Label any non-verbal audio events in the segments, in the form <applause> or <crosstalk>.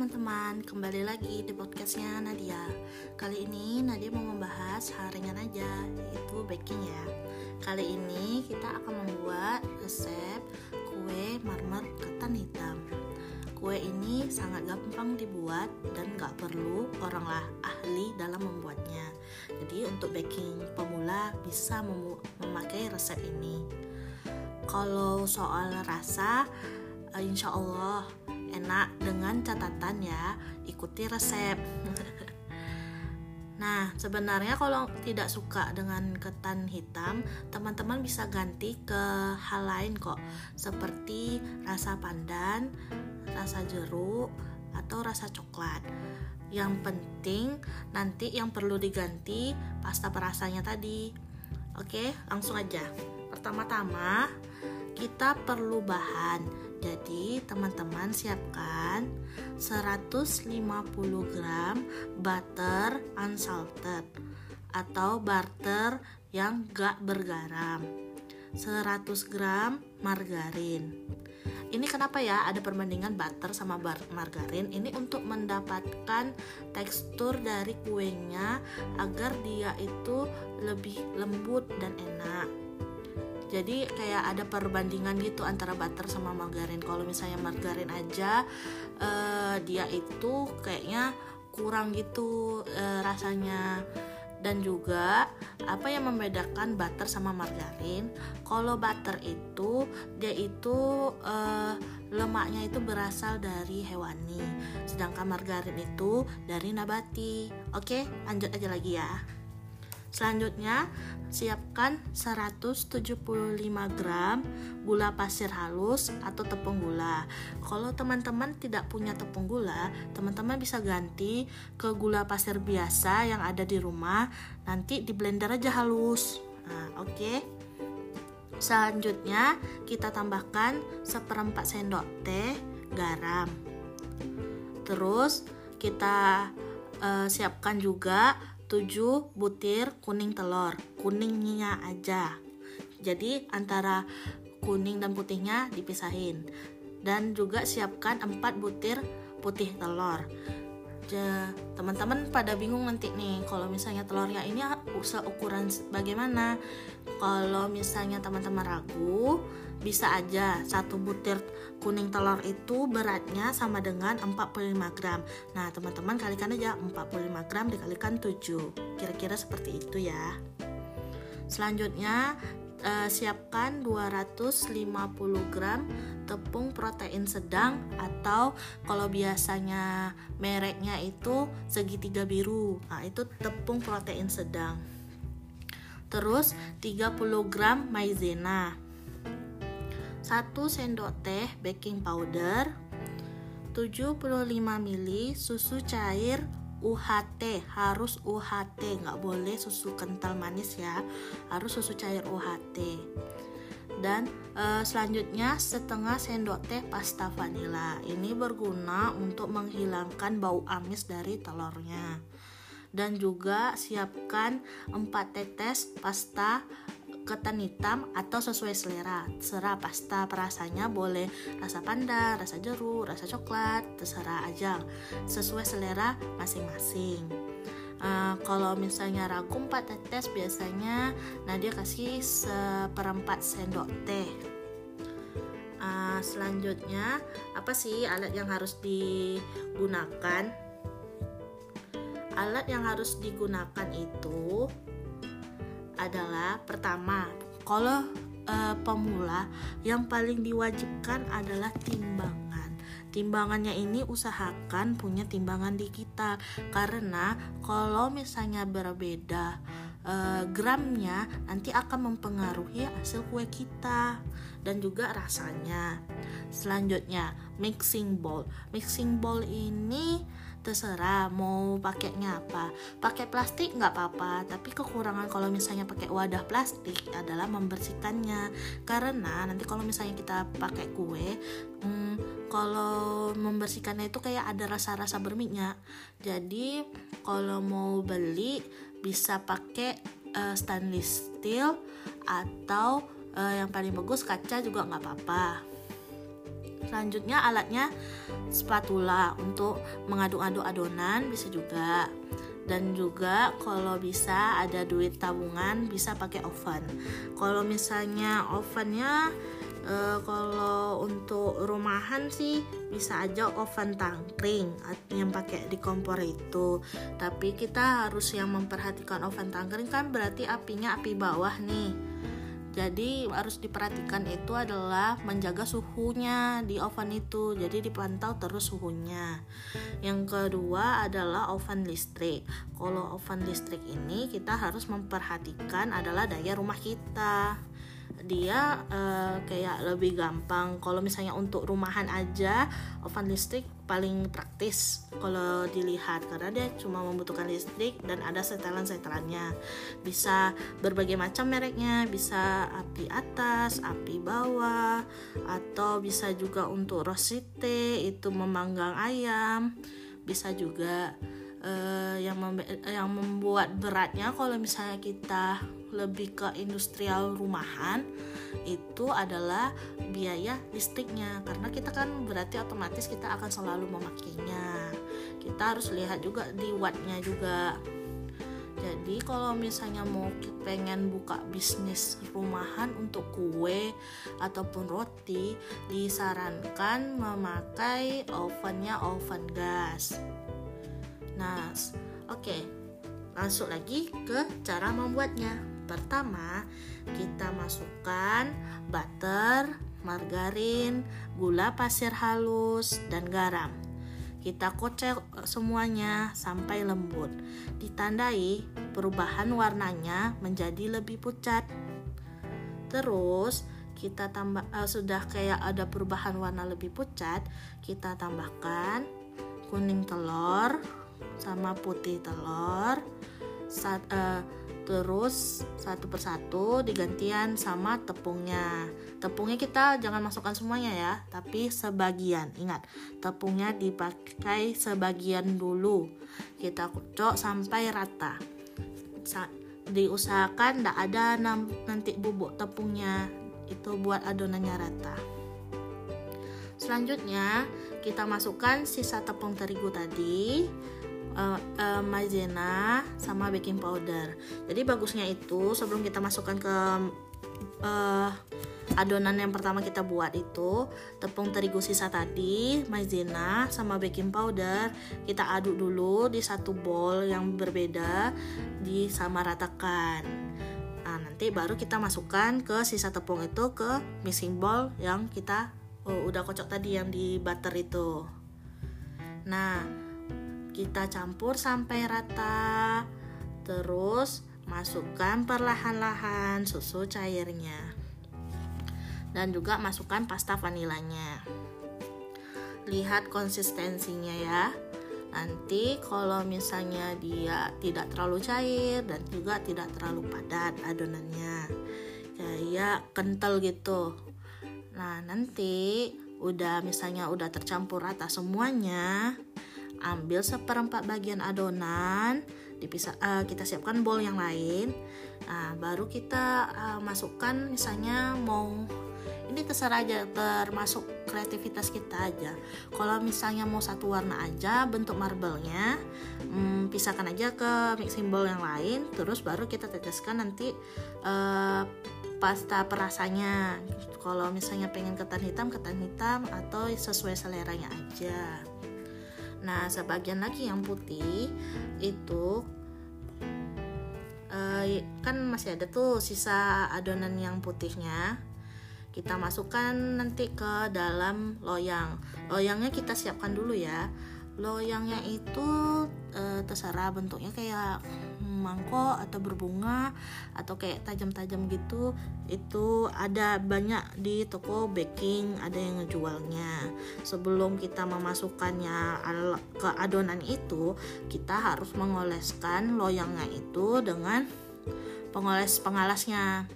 teman-teman, kembali lagi di podcastnya Nadia. Kali ini Nadia mau membahas hal ringan aja, yaitu baking ya. Kali ini kita akan membuat resep kue marmer ketan hitam. Kue ini sangat gampang dibuat dan gak perlu oranglah ahli dalam membuatnya. Jadi untuk baking pemula bisa mem memakai resep ini. Kalau soal rasa, eh, insya Allah enak dengan catatan ya ikuti resep <laughs> Nah, sebenarnya kalau tidak suka dengan ketan hitam, teman-teman bisa ganti ke hal lain kok, seperti rasa pandan, rasa jeruk, atau rasa coklat. Yang penting nanti yang perlu diganti pasta perasanya tadi. Oke, langsung aja. Pertama-tama, kita perlu bahan. Jadi teman-teman siapkan 150 gram butter unsalted atau butter yang gak bergaram. 100 gram margarin. Ini kenapa ya? Ada perbandingan butter sama margarin. Ini untuk mendapatkan tekstur dari kuenya agar dia itu lebih lembut dan enak jadi kayak ada perbandingan gitu antara butter sama margarin. Kalau misalnya margarin aja uh, dia itu kayaknya kurang gitu uh, rasanya. Dan juga apa yang membedakan butter sama margarin? Kalau butter itu dia itu uh, lemaknya itu berasal dari hewani. Sedangkan margarin itu dari nabati. Oke lanjut aja lagi ya Selanjutnya, siapkan 175 gram gula pasir halus atau tepung gula. Kalau teman-teman tidak punya tepung gula, teman-teman bisa ganti ke gula pasir biasa yang ada di rumah. Nanti di blender aja halus. Nah, oke. Okay. Selanjutnya, kita tambahkan seperempat sendok teh garam. Terus kita uh, siapkan juga 7 butir kuning telur kuningnya aja. Jadi antara kuning dan putihnya dipisahin. Dan juga siapkan 4 butir putih telur. Teman-teman pada bingung nanti nih kalau misalnya telurnya ini seukuran bagaimana? Kalau misalnya teman-teman ragu bisa aja satu butir kuning telur itu beratnya sama dengan 45 gram. Nah teman-teman kalikan aja 45 gram dikalikan 7 kira-kira seperti itu ya. Selanjutnya eh, siapkan 250 gram tepung protein sedang atau kalau biasanya mereknya itu segitiga biru. Nah itu tepung protein sedang. Terus 30 gram maizena 1 sendok teh baking powder. 75 ml susu cair UHT harus UHT nggak boleh susu kental manis ya. Harus susu cair UHT dan e, selanjutnya setengah sendok teh pasta vanila. Ini berguna untuk menghilangkan bau amis dari telurnya. Dan juga siapkan 4 tetes pasta ketan hitam atau sesuai selera. Terserah pasta perasanya boleh rasa panda rasa jeruk rasa coklat terserah aja. Sesuai selera masing-masing. Uh, kalau misalnya ragu 4 tetes biasanya Nadia kasih seperempat sendok teh. Uh, selanjutnya apa sih alat yang harus digunakan? Alat yang harus digunakan itu adalah pertama, kalau uh, pemula yang paling diwajibkan adalah timbangan. Timbangannya ini usahakan punya timbangan di kita karena kalau misalnya berbeda uh, gramnya nanti akan mempengaruhi hasil kue kita dan juga rasanya. Selanjutnya, mixing bowl. Mixing bowl ini terserah mau pakainya apa. Pakai plastik nggak apa-apa tapi kekurangan kalau misalnya pakai wadah plastik adalah membersihkannya. Karena nanti kalau misalnya kita pakai kue hmm, kalau membersihkannya itu kayak ada rasa-rasa berminyak. Jadi kalau mau beli bisa pakai uh, stainless steel atau uh, yang paling bagus kaca juga nggak apa-apa selanjutnya alatnya spatula untuk mengaduk-aduk adonan bisa juga. Dan juga kalau bisa ada duit tabungan bisa pakai oven. Kalau misalnya ovennya uh, kalau untuk rumahan sih bisa aja oven tangkring yang pakai di kompor itu. Tapi kita harus yang memperhatikan oven tangkring kan berarti apinya api bawah nih jadi harus diperhatikan itu adalah menjaga suhunya di oven itu. Jadi dipantau terus suhunya. Yang kedua adalah oven listrik. Kalau oven listrik ini kita harus memperhatikan adalah daya rumah kita dia uh, kayak lebih gampang. Kalau misalnya untuk rumahan aja oven listrik paling praktis kalau dilihat. Karena dia cuma membutuhkan listrik dan ada setelan-setelannya. Bisa berbagai macam mereknya bisa api atas api bawah atau bisa juga untuk rosite itu memanggang ayam. Bisa juga uh, yang mem yang membuat beratnya kalau misalnya kita lebih ke industrial rumahan itu adalah biaya listriknya. Karena kita kan berarti otomatis kita akan selalu memakainya kita harus lihat juga di wattnya juga. Jadi kalau misalnya mau pengen buka bisnis rumahan untuk kue ataupun roti disarankan memakai ovennya oven gas Nah, oke. Langsung lagi ke cara membuatnya. Pertama, kita masukkan butter, margarin, gula pasir halus, dan garam. Kita kocok semuanya sampai lembut. Ditandai perubahan warnanya menjadi lebih pucat. Terus, kita tambah uh, sudah kayak ada perubahan warna lebih pucat, kita tambahkan kuning telur, sama putih telur saat, uh, terus satu persatu digantian sama tepungnya. Tepungnya kita jangan masukkan semuanya ya tapi sebagian. Ingat tepungnya dipakai sebagian dulu. Kita kocok sampai rata. Sa diusahakan tidak ada nanti bubuk tepungnya. Itu buat adonannya rata. Selanjutnya kita masukkan sisa tepung terigu tadi uh, uh, maizena sama baking powder. Jadi bagusnya itu sebelum kita masukkan ke uh, adonan yang pertama kita buat itu tepung terigu sisa tadi, maizena sama baking powder kita aduk dulu di satu bowl yang berbeda disamaratakan. Nah, nanti baru kita masukkan ke sisa tepung itu ke mixing bowl yang kita oh, udah kocok tadi yang di butter itu. Nah, kita campur sampai rata. Terus masukkan perlahan-lahan susu cairnya. Dan juga masukkan pasta vanilanya. Lihat konsistensinya ya. Nanti kalau misalnya dia tidak terlalu cair dan juga tidak terlalu padat adonannya. Kayak kental gitu. Nah, nanti udah misalnya udah tercampur rata semuanya, ambil seperempat bagian adonan dipisah uh, kita siapkan bowl yang lain. Nah baru kita uh, masukkan misalnya mau ini terserah aja termasuk kreativitas kita aja. Kalau misalnya mau satu warna aja bentuk marble-nya hmm, pisahkan aja ke mixing bowl yang lain terus baru kita teteskan nanti uh, pasta perasanya. Kalau misalnya pengen ketan hitam ketan hitam atau sesuai seleranya aja Nah, sebagian lagi yang putih itu uh, kan masih ada tuh sisa adonan yang putihnya. Kita masukkan nanti ke dalam loyang. Loyangnya kita siapkan dulu ya loyangnya itu e, terserah bentuknya kayak mangkok atau berbunga atau kayak tajam-tajam gitu itu ada banyak di toko baking ada yang ngejualnya. Sebelum kita memasukkannya ke adonan itu kita harus mengoleskan loyangnya itu dengan pengoles pengalasnya.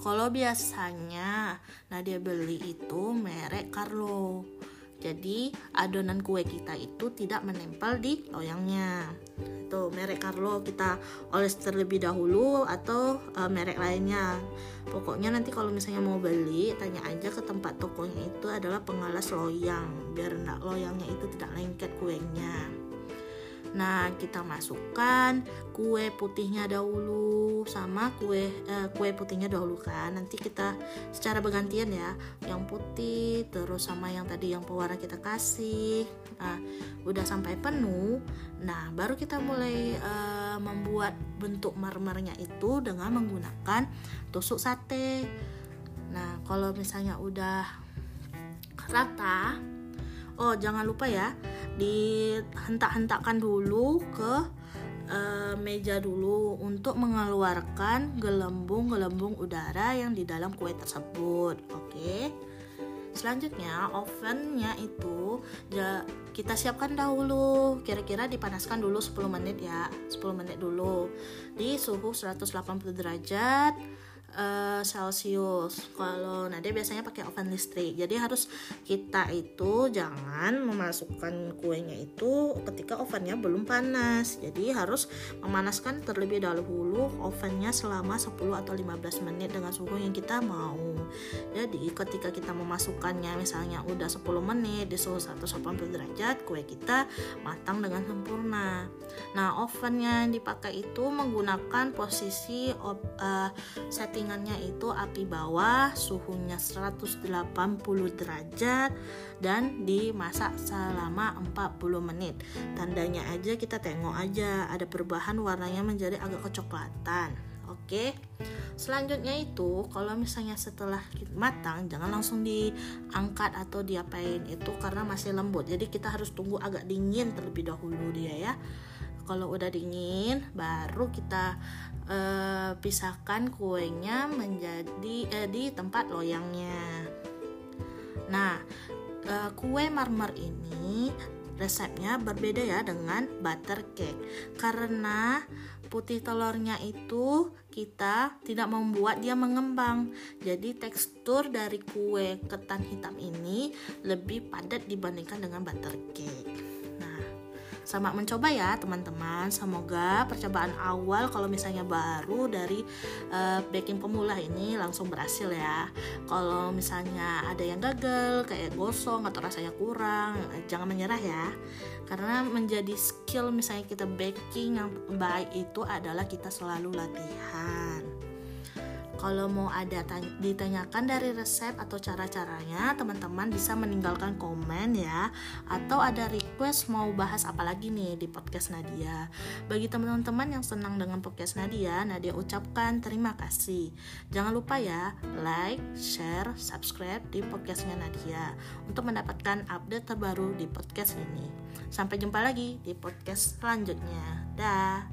Kalau biasanya Nadia beli itu merek Carlo. Jadi adonan kue kita itu tidak menempel di loyangnya itu merek Carlo kita oles terlebih dahulu atau uh, merek lainnya. Pokoknya nanti kalau misalnya mau beli tanya aja ke tempat tokonya itu adalah pengalas loyang biar enggak loyangnya itu tidak lengket kuenya Nah, kita masukkan kue putihnya dahulu sama kue eh, kue putihnya dahulu kan. Nanti kita secara bergantian ya, yang putih terus sama yang tadi yang pewarna kita kasih. Nah, udah sampai penuh. Nah, baru kita mulai eh, membuat bentuk marmernya itu dengan menggunakan tusuk sate. Nah, kalau misalnya udah rata, oh jangan lupa ya dihentak-hentakkan dulu ke uh, meja dulu untuk mengeluarkan gelembung-gelembung udara yang di dalam kue tersebut. Oke. Selanjutnya ovennya itu ya, kita siapkan dahulu kira-kira dipanaskan dulu 10 menit ya 10 menit dulu di suhu 180 derajat uh, Celcius. Kalau Nadia biasanya pakai oven listrik. Jadi harus kita itu jangan memasukkan kuenya itu ketika ovennya belum panas. Jadi harus memanaskan terlebih dahulu ovennya selama 10 atau 15 menit dengan suhu yang kita mau. Jadi ketika kita memasukkannya misalnya udah 10 menit di suhu 180 derajat, kue kita matang dengan sempurna. Nah, ovennya yang dipakai itu menggunakan posisi uh, setting settingannya itu api bawah, suhunya 180 derajat dan dimasak selama 40 menit. Tandanya aja kita tengok aja ada perubahan warnanya menjadi agak kecoklatan. Oke. Selanjutnya itu kalau misalnya setelah matang jangan langsung diangkat atau diapain itu karena masih lembut. Jadi kita harus tunggu agak dingin terlebih dahulu dia ya kalau udah dingin baru kita uh, pisahkan kuenya menjadi uh, di tempat loyangnya. Nah uh, kue marmer ini resepnya berbeda ya dengan butter cake. Karena putih telurnya itu kita tidak membuat dia mengembang. Jadi tekstur dari kue ketan hitam ini lebih padat dibandingkan dengan butter cake Selamat mencoba ya teman-teman. Semoga percobaan awal kalau misalnya baru dari uh, baking pemula ini langsung berhasil ya. Kalau misalnya ada yang gagal kayak gosong atau rasanya kurang, jangan menyerah ya. Karena menjadi skill misalnya kita baking yang baik itu adalah kita selalu latihan. Kalau mau ada ditanyakan dari resep atau cara-caranya, teman-teman bisa meninggalkan komen ya. Atau ada request mau bahas apa lagi nih di podcast Nadia. Bagi teman-teman yang senang dengan podcast Nadia, Nadia ucapkan terima kasih. Jangan lupa ya, like, share, subscribe di podcastnya Nadia untuk mendapatkan update terbaru di podcast ini. Sampai jumpa lagi di podcast selanjutnya. Dah.